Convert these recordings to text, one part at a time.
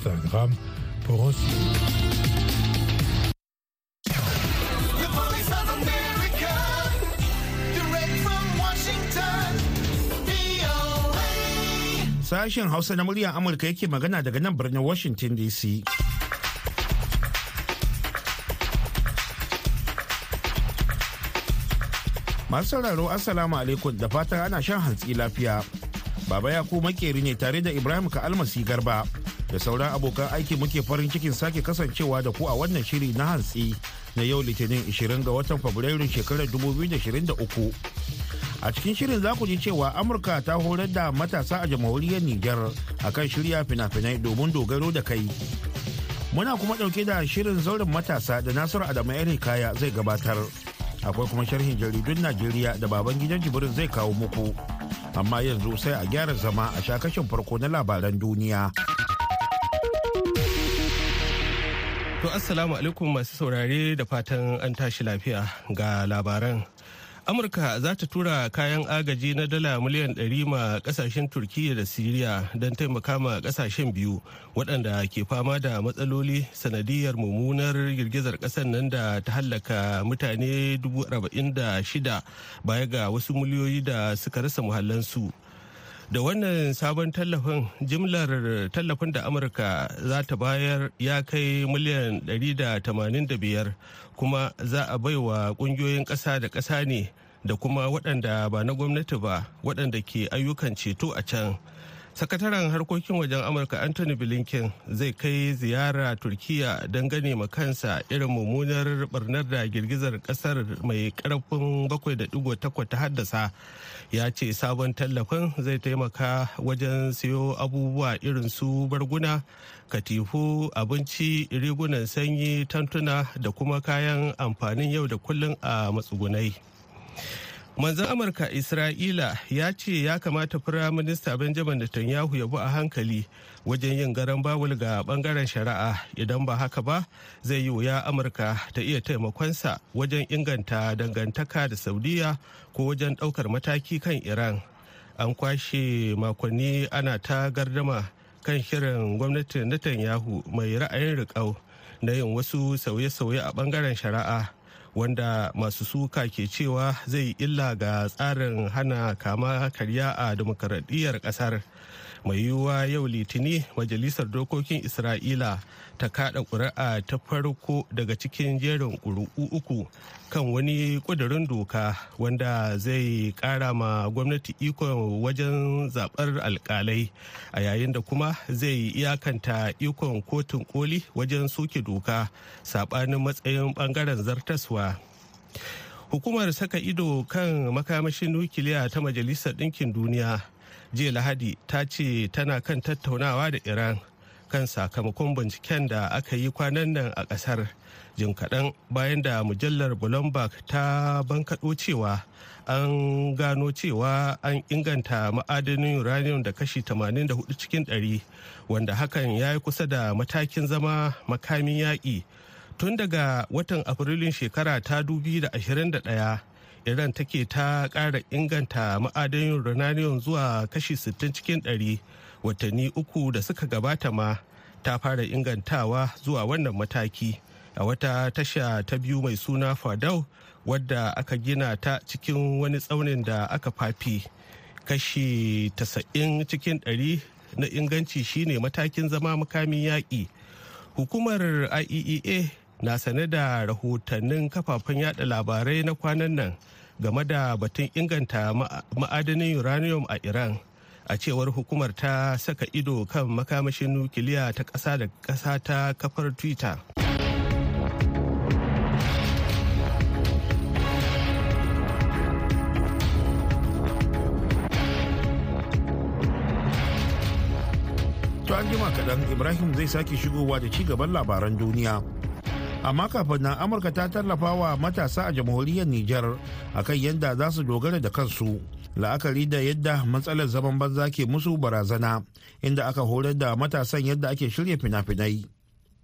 Instagram pour un Sashen Hausa na muryar Amurka yake magana daga nan birnin Washington DC. Masu sauraro Assalamu alaikum da fatan ana shan hantsi lafiya. Baba Yaku makeri ne tare da Ibrahim ka almasi garba da sauran abokan aiki muke farin cikin sake kasancewa da ku a wannan shiri na hantsi na yau litinin 20 ga watan Fabrairu shekarar 2023. a cikin shirin za ku ji cewa amurka ta horar da matasa a jamhuriyar niger akan shirya fina-finai domin dogaro da kai. Muna kuma ɗauke da shirin zauren matasa da nasiru adamu kaya zai gabatar. Akwai kuma sharhin jaridun najeriya da baban gidan jibirin zai kawo muku. Amma yanzu sai a gyara zama a shakashin farko na labaran duniya. To assalamu alaikum masu saurare da fatan an tashi lafiya ga labaran. Amurka za ta tura kayan agaji na dala miliyan 100 ma ƙasashen turkiyya da siriya don taimaka ma ƙasashen biyu waɗanda ke fama da matsaloli sanadiyar mummunar girgizar ƙasar nan da ta hallaka mutane 46 baya ga wasu miliyoyi da suka rasa muhallansu. Da wannan sabon tallafin jimlar tallafin da amurka za ta bayar ya kai miliyan 185 kuma za a baiwa ƙungiyoyin ƙasa da ƙasa ne da kuma waɗanda ba na gwamnati ba waɗanda ke ayyukan ceto a can. Sakataren harkokin wajen amurka anthony blinken zai kai ziyara turkiya don gane ma kansa irin mummunar barnar da girgizar ƙasar mai ƙarfin 7.8 ta haddasa. Ya ce sabon tallafin zai taimaka wajen siyo abubuwa irin su barguna katifu abinci rigunan sanyi tantuna da kuma kayan amfanin yau da kullum a matsugunai. Manzan amurka isra'ila ya ce ya kamata firaminista benjamin netanyahu ya bi a hankali wajen yin garan bawul ga ɓangaren shari'a. Idan ba haka ba zai yi wuya amurka ta iya taimakonsa wajen inganta dangantaka da saudiya ko wajen ɗaukar mataki kan iran. An kwashe makonni ana ta gardama kan shirin gwamnatin netanyahu mai ra'ayin riƙau na yin wasu sauye-sauye a ɓangaren shari'a. Wanda masu suka ke cewa zai illa ga tsarin hana kama karya a demokaradiyyar ƙasar mai yiwuwa yau litini majalisar dokokin isra'ila ta kada ƙuri'a ta farko daga cikin jerin ƙuri'u uku kan wani ƙudurin doka wanda zai ƙara ma gwamnati ikon wajen zaɓar alƙalai a yayin da kuma zai iyakanta ikon kotun koli wajen soke doka saɓanin matsayin ɓangaren zartaswa. Hukumar saka ido kan makamashin nukiliya ta majalisar ɗinkin duniya jiya lahadi ta ce tana kan tattaunawa da iran kan sakamakon binciken da aka yi kwanan nan a ƙasar jin kaɗan bayan da mujallar bloomberg ta bankaɗo cewa an gano cewa an inganta ma'adanin uranium da kashi 84 cikin 100 wanda hakan ya yi kusa da matakin zama makamin yaƙi. Tun daga watan afrilun shekara ta 2021 iran take ta ƙara inganta ma'adanin uranium zuwa kashi 60 cikin 100 watanni uku da suka gabata ma ta fara ingantawa zuwa wannan mataki. A wata tasha ta biyu mai suna fadau wadda aka gina ta cikin wani tsaunin da aka fafi. Kashi 90 cikin 100 na inganci shine matakin zama makamin yaƙi. Hukumar iaea na sane da rahotannin kafafen yada labarai na kwanan nan game da batun inganta ma'adanin uranium a iran a cewar hukumar ta saka ido kan makamashin nukiliya ta ƙasa da ƙasa ta kafar twitter To an jima kaɗan Ibrahim zai sake shigowa da ci gaban labaran duniya. Amma kafin nan amurka ta tallafa wa matasa a jamhuriyar nijar akan yadda za su dogara da kansu la'akari da yadda matsalar zaman banza ke musu barazana inda aka horar da matasan yadda ake shirya fina-finai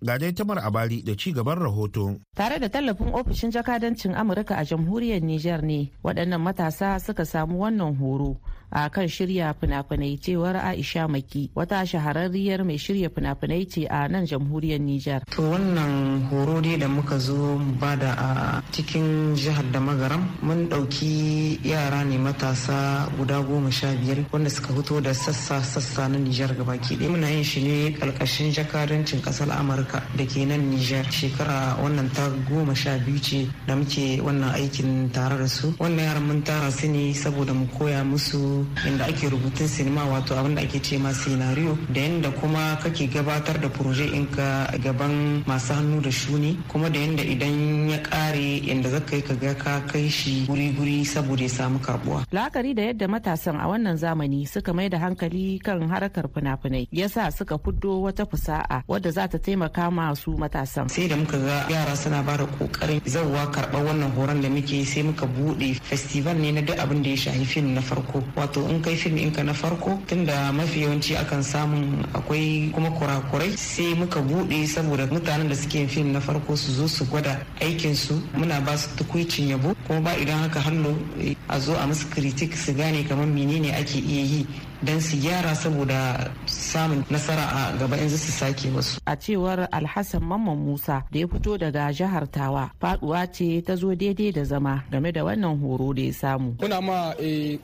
ga dai tamar abari da ci gaban rahoto. Tare da tallafin ofishin jakadancin Amurka a jamhuriyar Nijar ne waɗannan matasa suka samu wannan horo a kan shirya fina-finai cewar aisha maki wata shahararriyar mai shirya fina-finai ce a nan jamhuriyar nijar. To wannan horo dai da muka zo ba da a cikin jihar da magaram mun ɗauki yara ne matasa guda goma sha biyar wanda suka fito da sassa-sassa na nijar gabaki ɗaya. Muna yin shi ne ƙarƙashin jakadancin ƙasar amurka da ke nan nijar. Shekara wannan ta goma sha biyu ce da muke wannan aikin tare da su. Wannan yaran mun tara su ne saboda mu koya musu inda ake rubutun sinima wato abin da ake ce ma scenario da yadda kuma kake gabatar da proje ka gaban masu hannu da shuni kuma da yadda idan ya kare yadda zaka yi ka ga ka kai shi guri-guri saboda ya samu karbuwa. La'akari da yadda matasan a wannan zamani suka mai da hankali kan harkar fina-finai yasa suka fuddo wata fusa'a wadda za ta taimaka masu matasan. Sai da muka ga yara suna ba da ƙoƙarin zauwa karɓar wannan horon da muke sai muka buɗe festival ne na duk abin da ya shafi fim na farko wato in kai fim ɗinka na farko tunda mafi yawanci akan samun akwai kuma kurakurai sai muka buɗe saboda mutanen da suke fim na farko su zo su gwada aikinsu. Muna ba su tukuicin yabo kuma ba idan haka hallo a zo a musu kritik su gane kamar menene ake iya yi don su gyara saboda samun nasara a gaba in su sake wasu. A cewar Alhassan Mamman Musa da ya fito daga jihar Tawa faɗuwa ce ta zo daidai da zama game da wannan horo da ya samu. Muna ma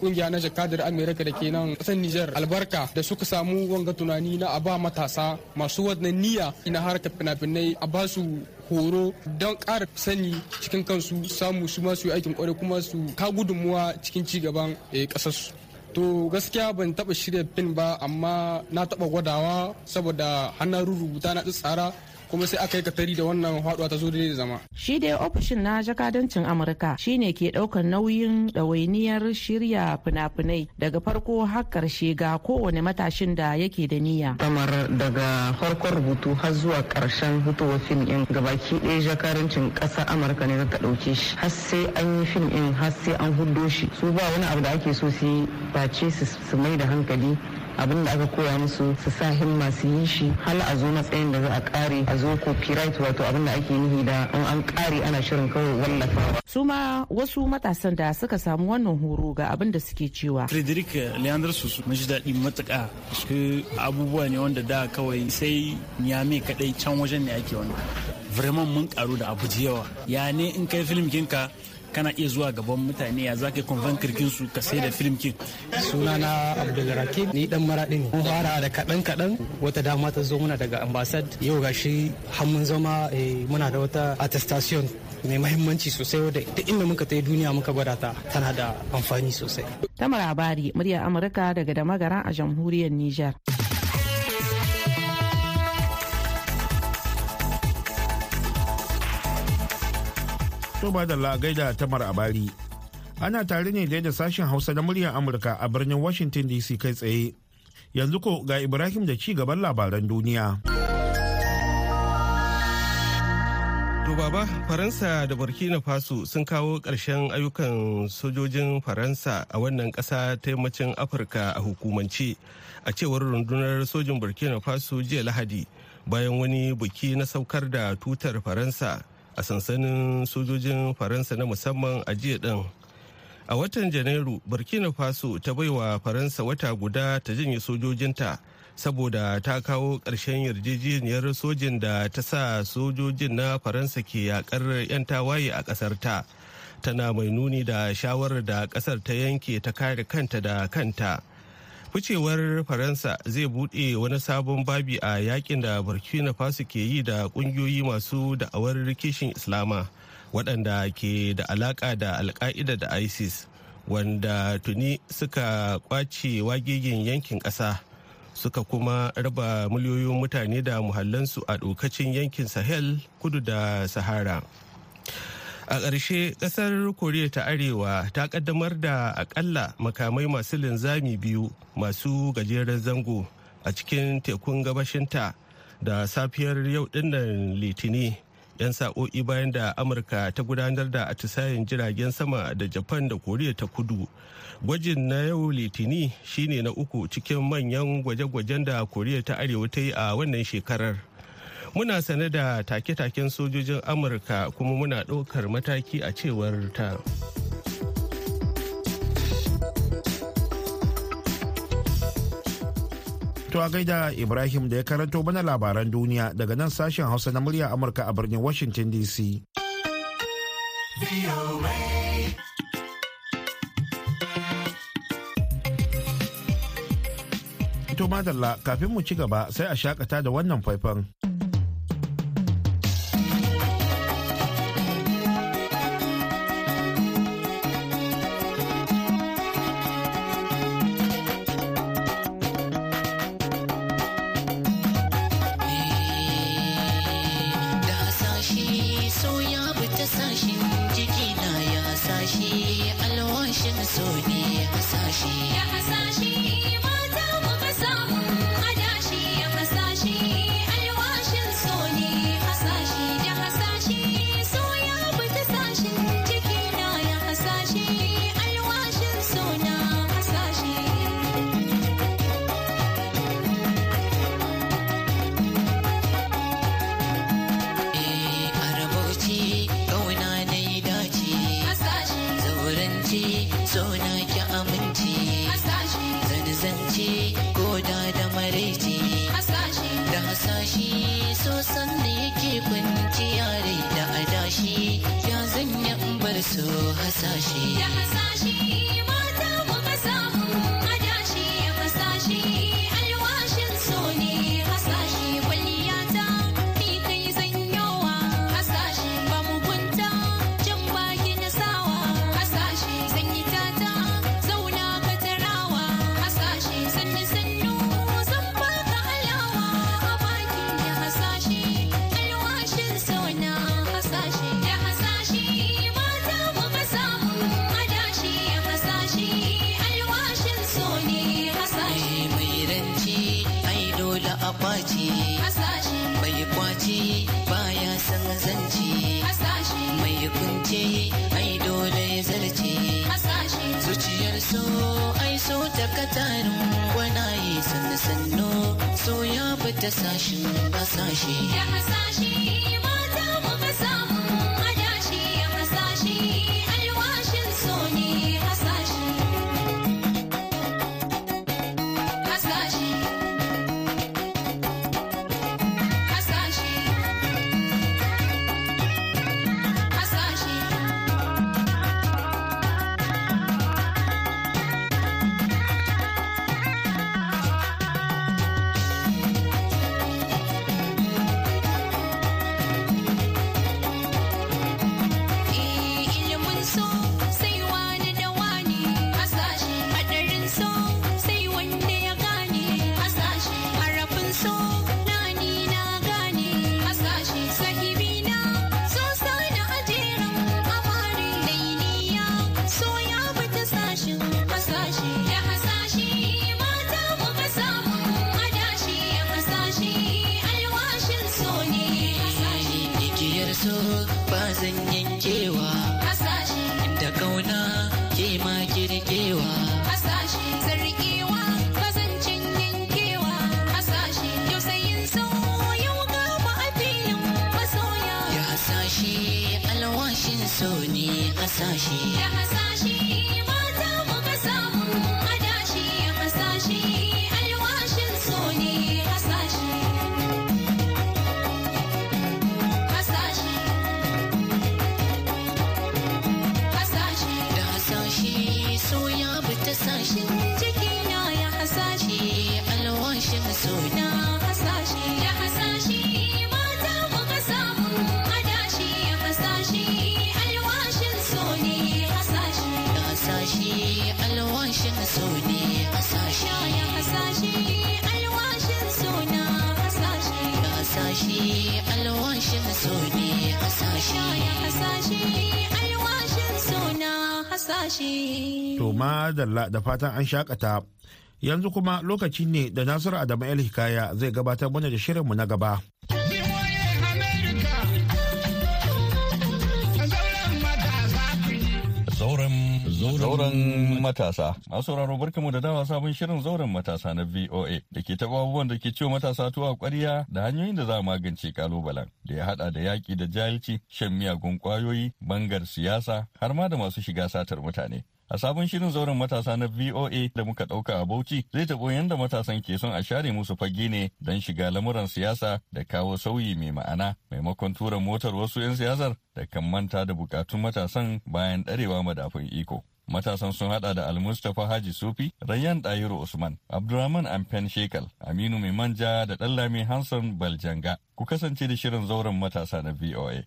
ƙungiya na jakadar Amerika da ke nan ƙasar Nijar albarka da suka samu wanga tunani na a ba matasa masu wannan niyya na harkar fina-finai a ba su horo don ƙara sani cikin kansu samu su masu aikin ƙwarai kuma su ka gudunmuwa cikin ci gaban ƙasarsu. To gaskiya ban taba shirya fin ba amma na taba gwadawa saboda hannun rubuta na tsara. Kuma sai aka yi katari da wannan haɗuwa ta zo da zama. Shi dai ofishin na jakadancin Amurka shine ke ɗaukar nauyin ɗawainiyar shirya fina-finai daga farko har ƙarshe ga kowane matashin da yake da niyya. Kamar daga farkon rubutu har zuwa ƙarshen fitowar fim ɗin gabaki ɗaya jakadancin ƙasar Amurka ne ta ɗauke shi har sai an yi fim ɗin har sai an huddo shi su ba wani abu da ake so su yi face su mai da hankali abin da aka koya musu su sa himma su yi shi hal a zo matsayin da za a kare a zo copyright wato abin da ake nihi da in an kare ana shirin kawai wallafawa. su ma wasu matasan da suka samu wannan horo ga abin da suke cewa. frederick leandro susu mun ji daɗi matuƙa su abubuwa ne wanda da kawai sai nyame kaɗai can wajen ne ake wani vraiment mun karu da abu yawa ya ne in kai film kinka kana iya zuwa gaban mutane ya zaka convent kirkin su ka sai da film kin? Sunana abdulrakim ni dan maradi ne. Mun fara da kadan kadan wata dama ta zo muna daga ambassad yau gashi har mun zama muna da wata attestation mai mahimmanci sosai wadda duk inda muka ta duniya muka gwada ta tana da amfani sosai. Tamar abari muryar amurka daga da magara a jamhuriyar niger To ba da gaida tamar abari. Ana tare ne da sashen Hausa na muryar Amurka a birnin Washington DC kai tsaye. Yanzu ko ga Ibrahim da ci gaban labaran duniya. To baba, Faransa da Burkina Faso sun kawo ƙarshen ayyukan sojojin Faransa a wannan ƙasa ta yammacin Afirka a hukumance a cewar rundunar sojin Burkina Faso jiya Lahadi bayan wani buki na saukar da tutar Faransa a sansanin sojojin faransa na musamman a jiya din. A watan janairu burkina faso ta baiwa faransa wata guda ta janye sojojinta saboda ta kawo ƙarshen yarjejeniyar sojin da ta sa sojojin na faransa ke yakar 'yan tawaye a ƙasar ta tana mai nuni da shawarar da ƙasar ta yanke ta kare kanta da kanta. Ficewar faransa zai buɗe wani sabon babi a yaƙin da burkina faso ke yi da ƙungiyoyi masu da'awar kishin islama waɗanda ke da alaƙa da alka'ida da isis wanda tuni suka ƙwace wagegin yankin ƙasa suka kuma raba miliyoyin mutane da muhallansu a ɗokacin yankin sahel kudu da sahara. A ƙarshe ƙasar koriya ta arewa ta ƙaddamar da akalla makamai masu linzami biyu masu gajeren zango a cikin tekun gabashinta da safiyar yau ɗin nan litini 'yan sa'o'i bayan da amurka ta gudanar da atisayen jiragen sama da japan da koriya ta kudu. Gwajin na yau litini shine na uku cikin manyan gwaje-gwajen da koriya ta arewa ta yi a wannan shekarar. Muna sane da take-taken sojojin amurka kuma muna ɗaukar mataki a cewar ta To a gaida Ibrahim da ya karanto mana labaran duniya daga nan sashen Hausa na murya Amurka a birnin Washington DC. To madalla kafin mu ci gaba sai a shakata da wannan faifan. So hasashe. ta sashin hasashe. Da hasashe mata ba zan yankewa. Hasashe. Da ƙauna ke ma kirkewa. Alwashin so ne hasashe. Ya hasashe. Madalla da fatan an shakata. Yanzu kuma lokaci ne da Nasiru Adamu El Hikaya zai gabatar mana da shirinmu na gaba. Zauren matasa. Masu sauraro barkamu da dawa sabon shirin zauren matasa na VOA da ke taɓa abubuwan da ke ciwo matasa tuwa ƙwarya da hanyoyin da za a magance kalubalen da ya haɗa da yaƙi da jahilci, shan miyagun ƙwayoyi, bangar siyasa har ma da masu shiga satar mutane. A sabon shirin zauren matasa na VOA da muka ɗauka a Bauchi zai taɓo yadda matasan ke son a share musu fage ne don shiga lamuran siyasa da kawo sauyi mai ma'ana maimakon tura motar wasu 'yan siyasar da kan manta da bukatun matasan bayan ɗarewa madafun iko. Matasan sun hada da Almustapha Haji Sufi, Rayyan Dayiru Usman, Abdurrahman Amfen Shekal, Aminu Mai Manja da Ɗallami Hanson Baljanga. Ku kasance da shirin zauren matasa na VOA.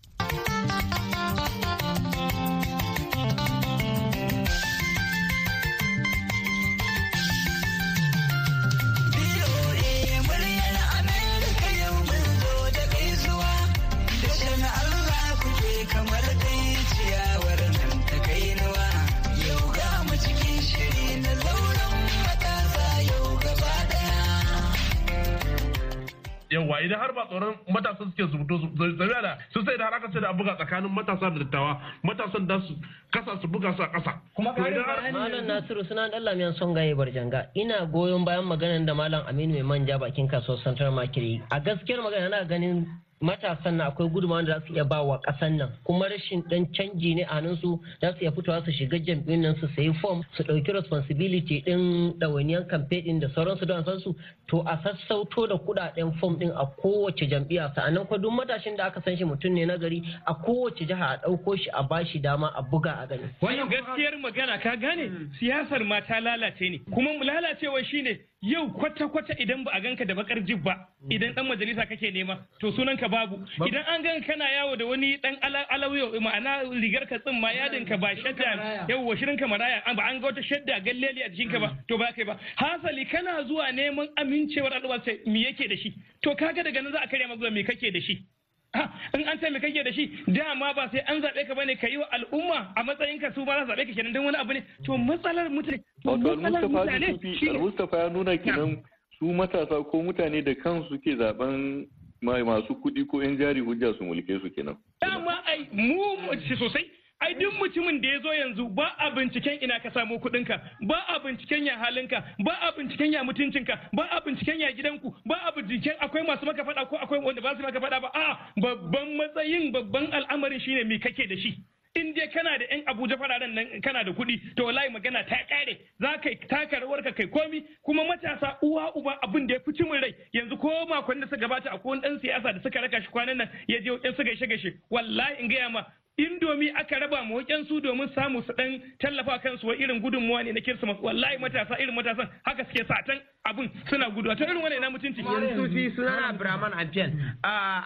Yawa idan har ba tsoron matasa suke zubuto su zabiya da su sai da har aka ce da buga tsakanin matasa da dattawa matasan da su kasa su buga su a kasa. Kuma Malam Nasiru suna dan lamiyan son gaye barjanga. Ina goyon bayan maganar da Malam Aminu mai manja bakin kasuwar Central Market a gaskiyar magana na ganin matasan na akwai gudunmawa da za su iya ba wa ƙasan nan. Kuma rashin dan canji ne a su za su iya fitowa su shiga jam'iyyun nan su sayi fom su ɗauki responsibility ɗin ɗawainiyar kamfe ɗin da sauransu don san su. To a sassauto da kuɗaɗen fom ɗin a kowace jam'iyya. Sa'annan kuma duk matashin da aka san shi mutum ne na gari a kowace jiha a ɗauko shi a bashi dama a buga a gani. Wannan gaskiyar magana ka gane? Siyasar ma ta lalace ne. Kuma mu lalacewa shine yau kwata-kwata idan ba a ganka da bakar jib ba idan dan majalisa kake nema to sunan ka babu idan an ganka kana yawo da wani dan alawiyo ma'ana rigar ka tsin ma yadin ka ba shadda yau shirin ka maraya ba an ga wata shadda galleli a jikin ka ba to ba kai ba. Hasali kana zuwa neman amincewar al'umma sai me yake da shi? To kaga daga nan za a karya maka me kake da shi? In an ce me kake da shi dama ba sai an zaɓe ka ba ne ka yi wa al'umma a matsayin ka su ma za zaɓe ka kenan don wani abu ne. To matsalar mutane Wato Al-Mustapha ya nuna kenan su matasa ko mutane da kansu ke zaɓen masu kuɗi ko 'yan jari hujja su mulke su kenan. dama ai mu sosai. Ai duk mutumin da ya zo yanzu ba a binciken ina ka samu kuɗinka ba a binciken ya halinka ba a binciken ya mutuncinka ba a binciken ya gidanku ba a binciken akwai masu maka faɗa ko akwai wanda ba su maka faɗa ba. A babban matsayin babban al'amarin shine me kake da shi. In dai kana da yan abuja fararen nan kana da kuɗi to wallahi magana ta kare za ka taka rawar ka kai komi kuma matasa uwa uba abin da ya fi cimin rai. Yanzu ko makon da suka gabata akwai wani dan siyasa da suka raka shi kwanan nan ya je yan su gaishe gaishe wallahi in gaya ma indomi aka raba mu su domin samu su dan tallafa kansu wa irin gudunmuwa ne na kirsimas. Wallahi matasa irin matasan haka suke satan abin suna gudu. Ta irin wani na mutunci? Yanzu fi suna Abraman Abiyan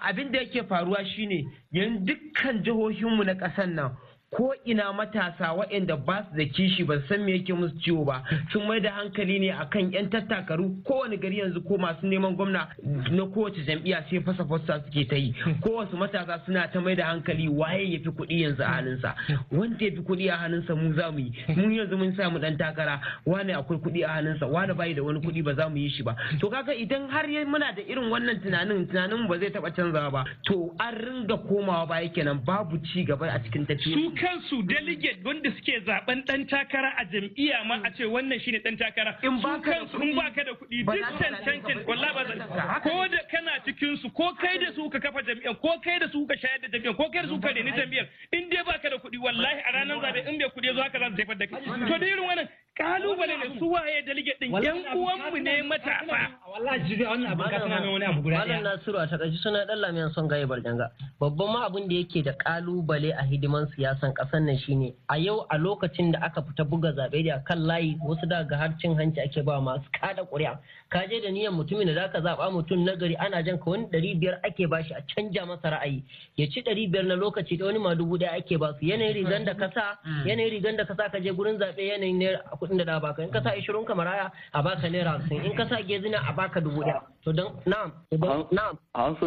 abin da yake faruwa shine yan dukkan jihohinmu na ƙasar nan ko ina matasa waɗanda ba su da kishi ba san me yake musu ciwo ba sun mai da hankali ne akan yan tattakaru. Kowane gari yanzu ko masu neman gwamna na kowace jam'iyya sai fasa fasa suke ta yi. Kowace matasa suna ta mai da hankali waye ya fi kuɗi yanzu a hannunsa. Wanda ya fi kuɗi a hannunsa mu za mu yi. Mun yanzu mun samu ɗan takara wane akwai kuɗi a hannunsa wane bai da wani kuɗi ba za mu yi shi ba. To kaga idan har muna da irin wannan tunanin tunanin ba zai taɓa canzawa ba. To an ringa komawa baya kenan babu ci gaba a cikin tafiya kansu delegate wanda suke zaɓen dan takara a jam'iyya ma a ce wannan shine dan takara. In ba kansu in baka da kuɗi duk cancancin wallahi ba ko da kana cikin su ko kai da su ka kafa jam'iyyar ko kai da su ka shayar da jam'iyyar ko kai da su ka reni jam'iyyar. in dai baka da kuɗi wallahi a ranar zaɓe in bai kuɗi zo haka za su jefar da kai. To da irin wannan ƙalubale ne su waye delegate din? Yan uwanmu ne matasa wallahi jibi wannan abin ka tana mai wani abu guda ɗaya. Nasiru a taƙaice suna dan lamiyan son gaye barjanga. Babban ma abin da yake da ƙalubale a hidiman siyasan ƙasar nan shine a yau a lokacin da aka fita buga zaɓe da kan layi wasu daga har cin hanci ake ba masu kada ƙuri'a. Ka je da niyyar mutumin da zaka zaba mutum na gari ana jan ka wani ɗari biyar ake bashi a canja masa ra'ayi. Ya ci ɗari biyar na lokaci da wani ma dubu ɗaya ake ba su. Yanayin rigan da ka sa yanayin rigan da ka sa ka je gurin zaɓe yanayin ne kuɗin da da baka in ka sa ishirin ka maraya a baka naira hamsin. In ka sa gezina a baka dubu ɗaya. To don na'am na'am. An so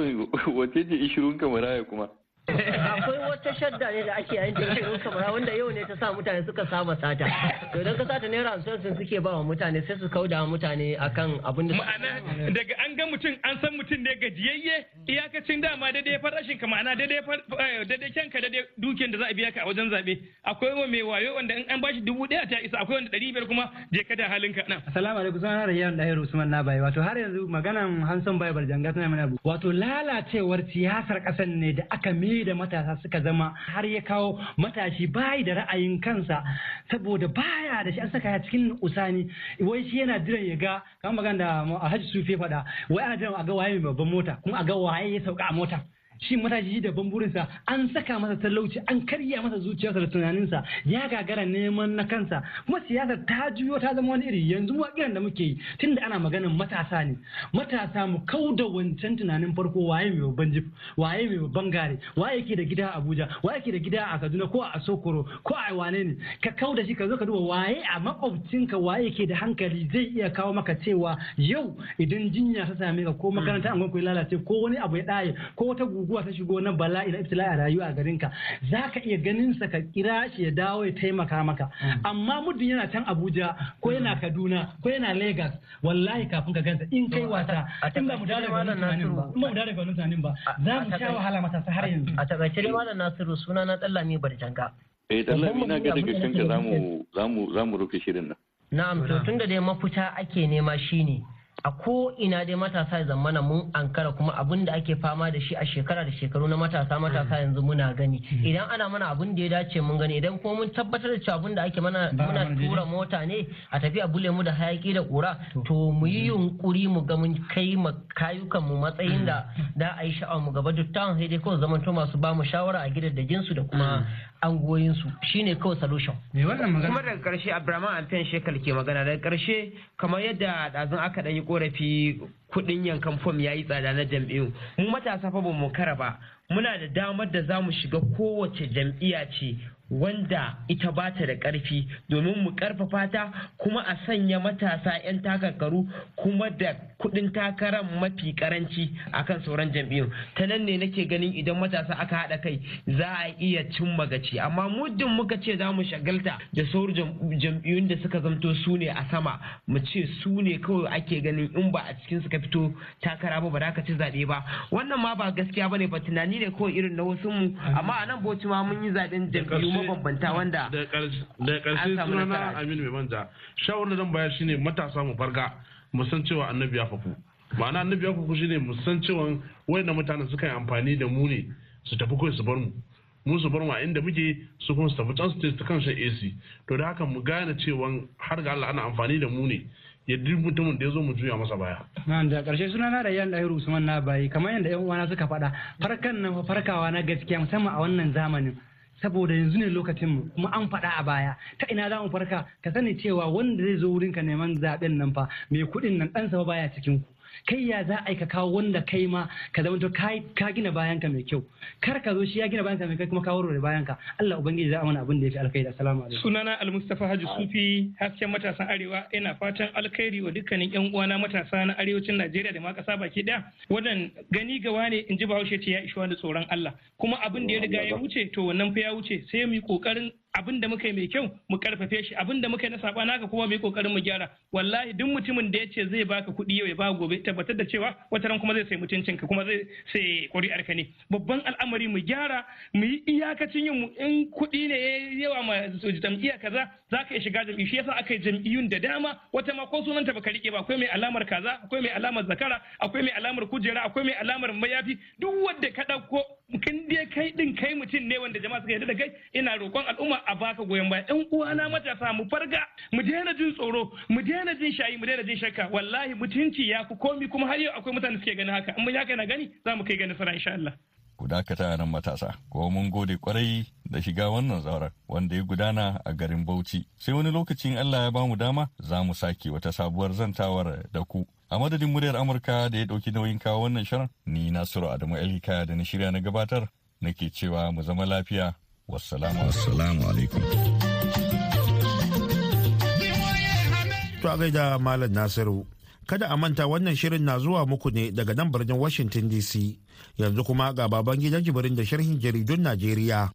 wace ce ishirin ka maraya kuma? Akwai wata shadda ne da ake yin jirgin kamar wanda yau ne ta sa mutane suka saba sata. To idan ka sata naira hamsin sun suke ba wa mutane sai su kauda mutane akan abin da ma'ana daga an ga mutum an san mutum ne gajiyayye iyakacin dama daidai farashin ka ma'ana daidai kyanka daidai dukiyar da za a biya ka a wajen zaɓe akwai wa mai wayo wanda in an bashi dubu ɗaya ta isa akwai wanda ɗari biyar kuma je ka da halinka na. Assalamu alaikum suna Rayyan Dahir Usman na bai wato har yanzu maganan Hanson bai barjanga tana mana wato lalacewar siyasar ƙasar ne da aka mi ne da matasa suka zama har ya kawo matashi bayi da ra'ayin kansa saboda baya da shi. An saka ya cikin usani. Wai shi yana jiran ya ga kamar magana da Alhaji Sufi faɗa wai ana jiran a ga waye mai babban mota kuma a ga waye ya sauka a mota. Shi matashi da burinsa. An saka masa talauci an karya masa zuciyarsa da tunaninsa. Ya gagara neman na kansa. Kuma siyasar ta juyo ta zama wani iri. Yanzu wakilan da muke yi tunda ana maganin matasa ne. Matasa mu kau da wancan tunanin farko. Waye mai babban jif waye mai babban gare waye ke da gida a Abuja waye ke da gida a Kaduna ko a Sokoro ko a wane ne? Ka kau da shi ka zo ka duba waye a makwabcinka waye ke da hankali zai iya kawo maka cewa yau idan jinya ta same ka ko makaranta an ku lalace ko wani abu ya daye ko wata guguwa ta shigo na bala'i na ibtila'i a rayuwa a garin ka zaka iya ganin sa ka kira shi ya dawo ya taimaka maka. Amma muddin yana can Abuja ko yana Kaduna ko yana Lagos wallahi kafin ka gansa in kai wasa in ba mu dawo daga wannan tunanin ba in ba mu dawo daga wannan tunanin ba za mu sha wahala matasa har yanzu. a taƙaice dai malam Nasiru suna na Dallami Barjanga. Eh Dallami na ga daga kanka za mu za mu za mu rufe shirin nan. Na'am to tunda dai mafita ake nema shine a ko ina dai matasa ya zamana mun ankara kuma abin da ake fama da shi a shekara da shekaru na matasa matasa yanzu muna gani. Idan ana mana abin da ya dace mun gani idan kuma mun tabbatar da cewa abin da ake mana muna tura mota ne a tafi a bule mu da hayaki da kura to. mu yi yunkuri mu ga mun kai ma kayukan mu matsayin da da a yi sha'awar mu gaba. Dukkan sai dai kawai zamanto masu ba mu shawara a gidajen su da kuma angoyinsu shine kawai solution. kuma daga ƙarshe abraman amfiyan shekal ke magana. Daga ƙarshe kamar yadda ɗazun aka ɗan yi korafi kuɗin yankan fom ya yi tsada na jam'iyyu. Mu matasa fa mu kara ba. Muna da damar da za mu shiga kowace jam'iyya ce. Wanda ita ba ta da ƙarfi domin mu ƙarfafa ta kuma a sanya matasa 'yan takarkaru kuma da kuɗin takarar mafi karanci akan sauran jam'iyyun. Ta nan ne nake ganin idan matasa aka haɗa kai za a iya cin magaci amma muddin muka ce za mu shagalta da sauran jam'iyyun da suka zamto su ne a sama mu ce su ne kawai ake ganin in ba a cikin suka fito takara ba ba za ka ci zaɓe ba. Wannan ma ba gaskiya ba ne ba tunani ne kawai irin na wasu mu amma a nan bauchi ma mun yi zaɓen jam'iyyu mabambanta wanda da ƙarshe sunana aminu mai manja. Shawarar da zan bayar shine matasa mu farga mu san cewa annabi ya faku ma'ana annabi ya faku shine mu san cewa wayannan mutanen suka yi amfani da mu ne su tafi kawai su bar mu. Mu su bar mu a inda muke su kuma su tafi can su ta kan shan AC to da haka mu gane cewa har ga Allah ana amfani da mu ne ya duk mutumin da ya zo mu juya masa baya. Na da ƙarshe suna na da yan ɗahiru Usman na bayi kamar yadda yan uwana suka faɗa farkan nan farkawa na gaskiya musamman a wannan zamanin. Saboda yanzu ne lokacin mu kuma an faɗa a baya. Ta ina za mu farka? Ka sani cewa wanda zai zo wurinka neman zaɓen nan fa mai kuɗin nan ɗansa baya cikin ku kai ya za a yi ka kawo wanda kai ma ka zama to ka gina bayanka mai kyau. Kar ka zo shi ya gina bayanka mai kai kuma ka warware bayanka. Allah ubangiji za a mana abin da ya fi alkhairi. Assalamu alaikum. Sunana almustafa haji sufi hasken matasan arewa. Ina fatan alkhairi wa dukkanin yan uwana matasa na arewacin Najeriya da ma kasa baki ɗaya wannan gani gawa ne in ji Bahaushe ce ya ishi da tsoron Allah. Kuma abin da ya riga ya wuce to wannan fa ya wuce. Sai mu yi ƙoƙarin abin da muka yi mai kyau mu karfafe shi abin da muka yi na saba naka kuma mu yi ƙoƙarin mu gyara. Wallahi duk mutumin da ya ce zai baka kuɗi yau ya ba gobe tabbatar da cewa wata ran kuma zai sai mutuncin ka kuma zai sai ƙuri'ar ka ne. Babban al'amari mu gyara mu yi iyakacin yin in kuɗi ne yawa ma jam'iyya kaza za ka iya shiga jam'iyyu. Shi yasa aka yi jam'iyyun da dama. Wata ma ko sunanta baka riƙe ba. Akwai mai alamar kaza akwai mai alamar zakara akwai mai alamar kujera akwai mai alamar mayafi. Duk wanda ka ɗauko kin dai kai din kai mutum ne wanda jama'a suka yarda da kai ina roƙon al'umma a baka goyon baya. Ɗan uwana matasa mu farga mu daina jin tsoro mu daina jin shayi mu daina jin shakka. Wallahi mutunci ya fi komi kuma har yau akwai mutane suke ganin haka. In mun haka na gani za mu kai ga nasara insha Allah. Ku dakata nan matasa. Ko mun gode ƙwarai da shiga wannan zauren wanda ya gudana a garin Bauchi. Sai wani lokacin Allah ya ba mu dama za mu sake wata sabuwar zantawar da ku. A madadin muryar Amurka da ya ɗauki nauyin kawo wannan shirin ni Nasiru Adamu Elika da na shirya na gabatar nake cewa mu zama lafiya. Wassalamu assalamu alaikum. To a gaida malam Nasiru kada a manta wannan shirin na zuwa muku ne daga nan birnin Washington DC yanzu kuma ga baban gidan jibirin da sharhin jaridun Najeriya.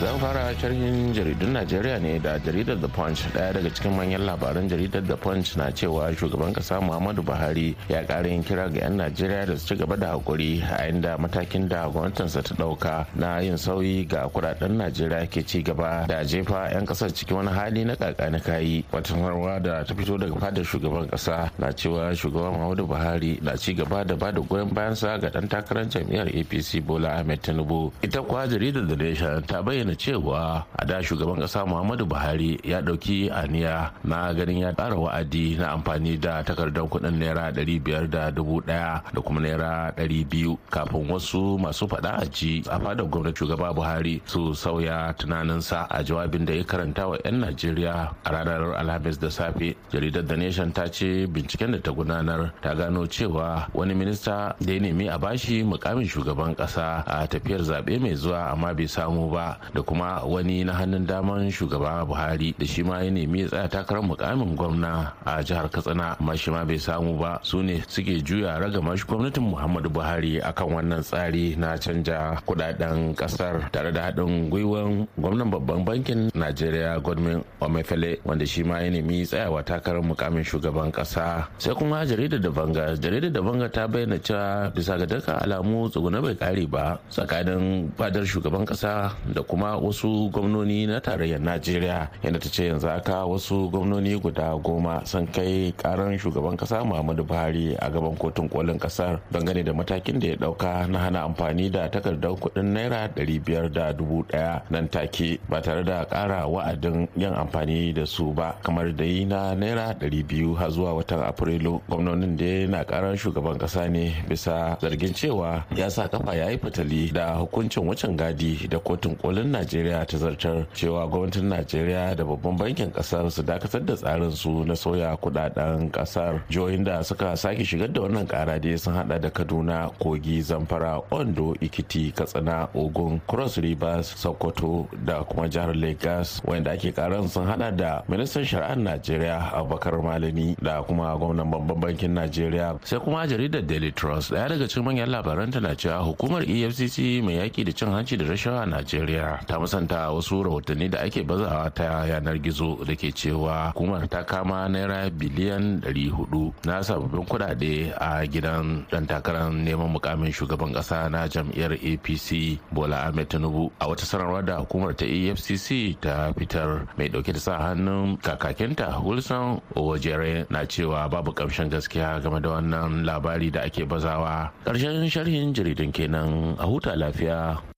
Zan fara sharhin jaridun najeriya ne da jaridar the punch. Daya daga cikin manyan labaran jaridar the punch na cewa shugaban kasa muhammadu buhari ya kara yin kira ga 'yan najeriya da su ci gaba da haƙuri a inda matakin da gwamnatinsa ta ɗauka na yin sauyi ga kuɗaɗen najeriya ke ci gaba da jefa 'yan ƙasar cikin wani hali na kakani kayi wata sanarwa da ta fito daga fadar shugaban kasa na cewa shugaban muhammadu buhari na ci gaba da ba da goyon bayansa ga dan takarar jam'iyyar apc bola ahmed tinubu. Ita kuwa jaridar the nation ta bayyana cewa a da shugaban kasa muhammadu buhari ya ɗauki aniya na ganin ya ƙara wa'adi na amfani da takardar kuɗin naira ɗari biyar da dubu ɗaya da kuma naira ɗari biyu. Kafin wasu masu faɗa a ji a fadar gwamnati shugaba buhari su sauya tunaninsa a jawabin da ya karanta wa 'yan najeriya a ranar alhamis da safe. Jaridar the nation ta ce binciken da ta gudanar ta gano cewa wani minista da ya nemi a bashi mukamin shugaban kasa a tafiyar zaɓe mai zuwa amma bai samu ba. Da kuma wani na hannun daman shugaba buhari da shi ma ya nemi ya tsaya takarar mukamin gwamna a jihar katsina. Amma shi ma bai samu ba. Su ne suke juya ragamar gwamnatin muhammadu buhari akan wannan tsari na canja kuɗaɗen ƙasar tare da haɗin gwiwan gwamnan babban bankin najeriya godwin omefele wanda shi ma ya nemi tsayawa takarar mukamin shugaban kasa. Sai kuma jaridar da banga jaridar da banga ta bayyana cewa bisa ga dukkan alamu tsuguna bai kare ba tsakanin fadar shugaban kasa da kuma wasu gwamnoni na tarayyar najeriya yadda ta ce yanzu aka wasu gwamnoni guda goma sun kai karan shugaban kasa muhammadu buhari a gaban kotun kolin ƙasar dangane da matakin da ya ɗauka na hana amfani da takardar kuɗin naira ɗari biyar da dubu ɗaya nan take ba tare da ƙara wa'adin yin amfani da su ba kamar da yi na naira ɗari biyu har zuwa watan afrilu. Gwamnonin da na karan shugaban kasa ne bisa zargin cewa ya sa kafa ya yi fitali da hukuncin wucin gadi da kotun kolin najeriya ta zartar cewa gwamnatin najeriya da babban bankin ƙasar su dakatar da tsarin su na sauya kuɗaɗen ƙasar. Jihohin da suka sake shigar da wannan kara dai sun hada da kaduna kogi zamfara ondo ikiti katsina ogun cross rivers sokoto da kuma jihar lagos. Wanda ake karan sun hada da ministan shari'ar najeriya abubakar malami da kuma gwamnan babban bankin najeriya. Sai kuma jaridar daily trust ɗaya daga cikin manyan labaran na cewa hukumar efcc mai yaki da cin hanci da rashawa a najeriya ta musanta wasu rahotanni da ake bazawa ta yanar gizo da ke cewa hukumar ta kama naira biliyan 400 na sababbin kudade a gidan dan takarar neman mukamin shugaban kasa na jam'iyyar apc bola ahmed tinubu. A wata sanarwa da hukumar ta efcc ta fitar mai ɗauke da sa hannun kakakinta wilson owojere na cewa babu kamshin gaskiya game da wannan labari da ake bazawa. Ƙarshen sharhin jaridun kenan a huta lafiya.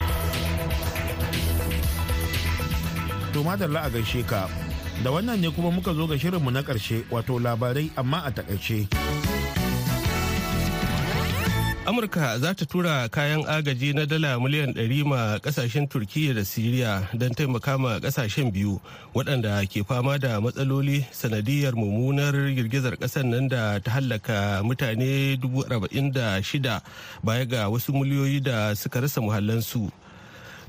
To madalla a gaishe ka. Da wannan ne kuma muka zo ga shirinmu na ƙarshe wato labarai amma a taƙaice. amurka za ta tura kayan agaji na dala miliyan 100 ma ƙasashen turkiyya da siriya don taimaka ma ƙasashen biyu waɗanda ke fama da matsaloli sanadiyar mummunar girgizar ƙasar nan da ta hallaka mutane 46 baya ga wasu miliyoyi da suka rasa muhallansu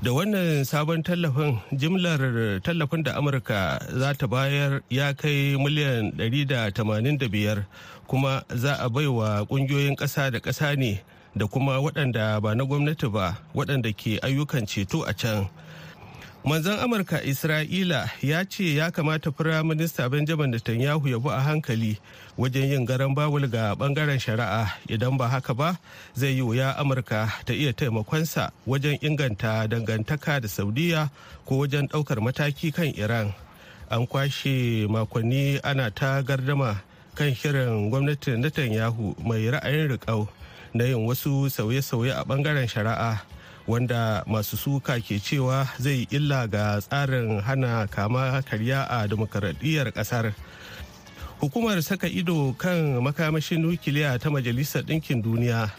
da wannan sabon tallafin jimlar tallafin da amurka za ta bayar ya kai miliyan 185 kuma za a baiwa ƙungiyoyin ƙasa da ƙasa ne da kuma waɗanda ba na gwamnati ba waɗanda ke ayyukan ceto a can. Manzon amurka isra'ila ya ce ya kamata firaminista benjamin netanyahu ya bi a hankali wajen yin garan bawul ga ɓangaren shari'a. Idan ba haka ba zai yi wuya amurka ta iya taimakonsa wajen inganta dangantaka da saudiya ko wajen ɗaukar mataki kan iran. An kwashe makonni ana ta gardama kan shirin gwamnatin netanyahu mai ra'ayin riƙau na yin wasu sauye-sauye a ɓangaren shari'a. Wanda masu suka ke cewa zai illa ga tsarin hana kama karya a demokaradiyyar ƙasar hukumar saka ido kan makamashin nukiliya ta majalisar ɗinkin duniya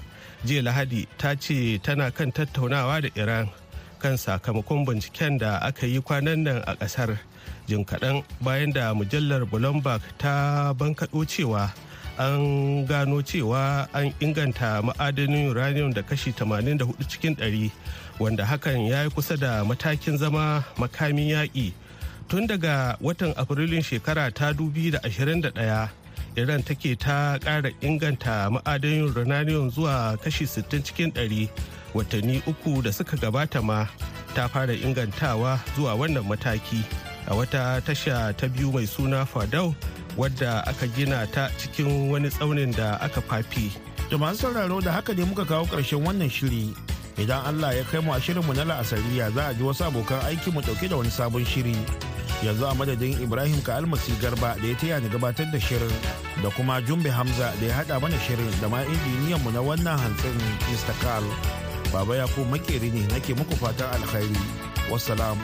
jiya lahadi ta ce tana kan tattaunawa da iran kan sakamakon binciken da aka yi kwanan nan a ƙasar jin kaɗan bayan da mujallar bloomberg ta bankaɗo cewa an gano cewa an inganta ma'adanin uranium da kashi 84 cikin 100 wanda hakan ya yi kusa da matakin zama makamin yaƙi. Tun daga watan afrilun shekara ta 2021 iran take ta ƙara inganta ma'adanin uranium zuwa kashi 60 cikin 100 watanni uku da suka gabata ma ta fara ingantawa zuwa wannan mataki. A wata tasha ta biyu mai suna fadau wadda aka gina ta cikin wani tsaunin da aka fafi. Da masu sauraro da haka ne muka kawo ƙarshen wannan shiri. Idan Allah ya kai mu a shirinmu na la'asariya za a ji wasu abokan aiki mu ɗauke da wani sabon shiri. Yanzu a madadin Ibrahim ka almasi garba da ya taya ni gabatar da shirin da kuma Jumbe Hamza da ya haɗa mana shirin da ma injiniyanmu na wannan hantsin Mr. Carl. Baba ya ko makeri ne nake muku fatan alkhairi. Wassalam.